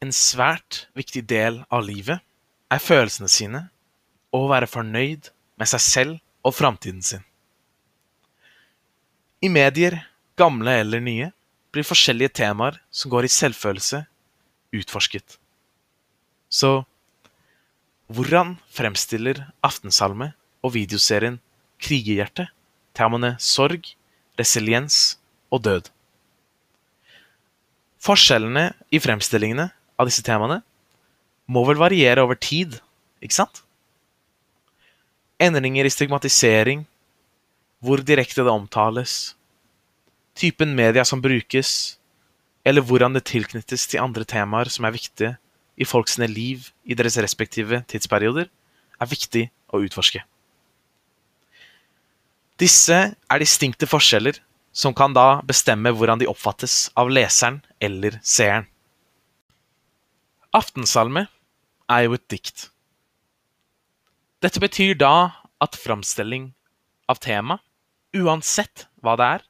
en svært viktig del av livet er følelsene sine og å være fornøyd med seg selv og framtiden sin. I medier, gamle eller nye, blir forskjellige temaer som går i selvfølelse, utforsket. Så hvordan fremstiller Aftensalme og videoserien Krigerhjerte temaene sorg, resiliens og død? Forskjellene i fremstillingene av disse temaene må vel variere over tid, ikke sant? Endringer i stigmatisering, hvor direkte det omtales, typen media som brukes, eller hvordan det tilknyttes til andre temaer som er viktige i folks liv i deres respektive tidsperioder, er viktig å utforske. Disse er distinkte forskjeller som kan da bestemme hvordan de oppfattes av leseren eller seeren. Aftensalme er jo et dikt. Dette betyr da at framstilling av tema, uansett hva det er,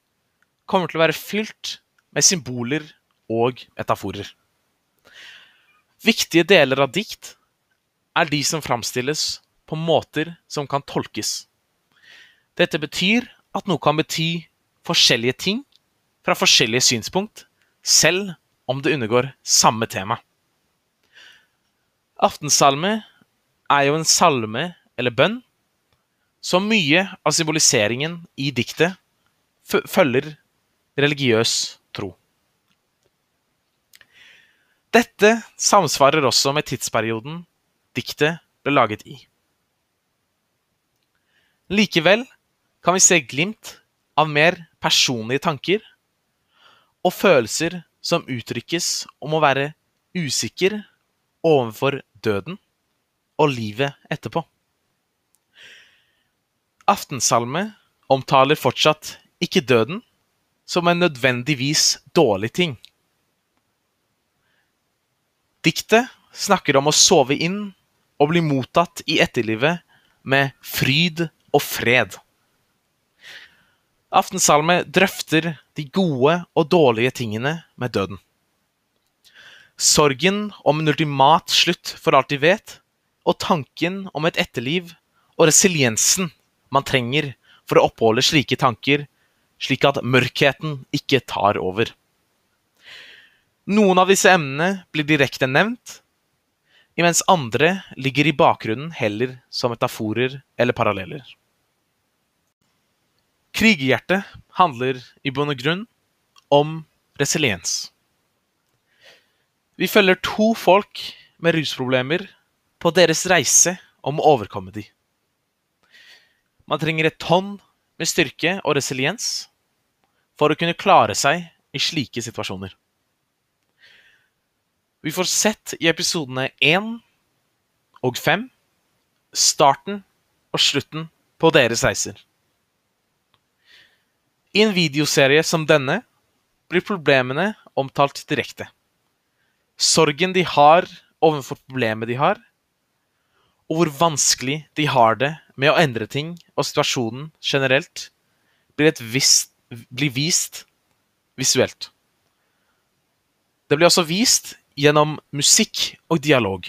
kommer til å være fylt med symboler og metaforer. Viktige deler av dikt er de som framstilles på måter som kan tolkes. Dette betyr at noe kan bety forskjellige ting fra forskjellige synspunkt, selv om det undergår samme tema. Aftensalme er jo en salme eller bønn, så mye av symboliseringen i diktet følger religiøs tro. Dette samsvarer også med tidsperioden diktet ble laget i. Likevel kan vi se glimt av mer personlige tanker og følelser som uttrykkes om å være usikker overfor døden og livet etterpå. Aftensalme omtaler fortsatt ikke døden som en nødvendigvis dårlig ting. Diktet snakker om å sove inn og bli mottatt i etterlivet med fryd og fred. Aftensalme drøfter de gode og dårlige tingene med døden. Sorgen om en ultimat slutt for alt de vet, og tanken om et etterliv og resiliensen man trenger for å oppholde slike tanker, slik at mørkheten ikke tar over. Noen av disse emnene blir direkte nevnt, imens andre ligger i bakgrunnen heller som metaforer eller paralleller. Krigerhjertet handler i bunn og grunn om resiliens. Vi følger to folk med rusproblemer på deres reise om å overkomme de. Man trenger et tonn med styrke og resiliens for å kunne klare seg i slike situasjoner. Vi får sett i episodene én og fem starten og slutten på deres reiser. I en videoserie som denne blir problemene omtalt direkte. Sorgen de har overfor problemet de har, og hvor vanskelig de har det med å endre ting og situasjonen generelt, blir, vist, blir vist visuelt. Det blir også vist gjennom musikk og dialog.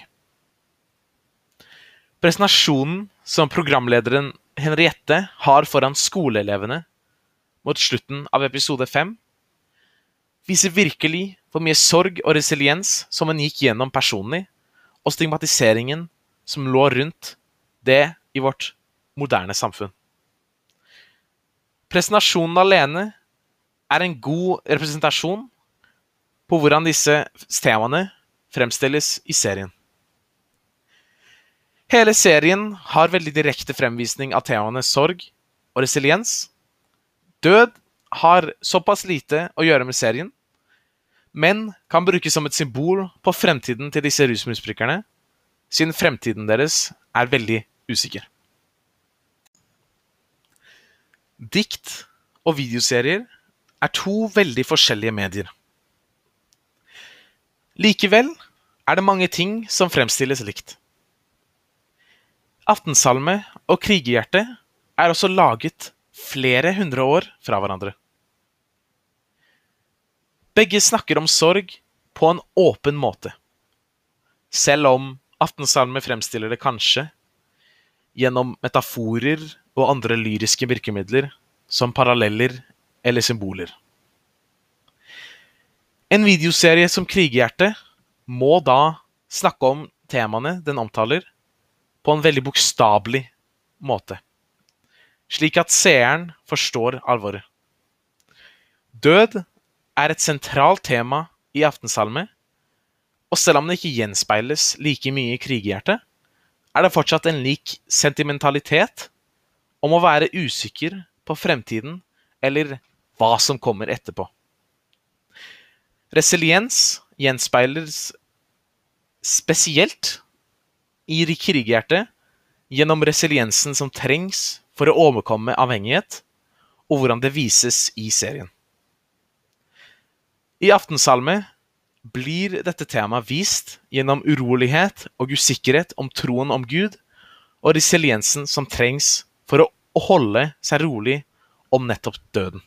Presentasjonen som programlederen Henriette har foran skoleelevene mot slutten av episode fem, viser virkelig hvor mye sorg og resiliens som en gikk gjennom personlig, og stigmatiseringen som lå rundt det i vårt moderne samfunn. Presentasjonen alene er en god representasjon på hvordan disse temaene fremstilles i serien. Hele serien har veldig direkte fremvisning av temaene sorg og resiliens, Død har såpass lite å gjøre med serien, men kan brukes som et symbol på fremtiden til disse rusmisbrukerne, siden fremtiden deres er veldig usikker. Dikt og videoserier er to veldig forskjellige medier. Likevel er det mange ting som fremstilles likt. Aftensalme og Krigerhjerte er også laget flere hundre år fra hverandre. Begge snakker om sorg på en åpen måte, selv om Aftensalme fremstiller det kanskje gjennom metaforer og andre lyriske virkemidler, som paralleller eller symboler. En videoserie som Krigerhjerte må da snakke om temaene den omtaler, på en veldig bokstavelig måte, slik at seeren forstår alvoret. Død er et sentralt tema i Aftensalme, og selv om det ikke gjenspeiles like mye i krigerhjertet, er det fortsatt en lik sentimentalitet om å være usikker på fremtiden eller hva som kommer etterpå. Resiliens gjenspeiles spesielt i krigerhjertet gjennom resiliensen som trengs for å overkomme avhengighet, og hvordan det vises i serien. I Aftensalme blir dette temaet vist gjennom urolighet og usikkerhet om troen om Gud, og resiliensen som trengs for å holde seg rolig om nettopp døden.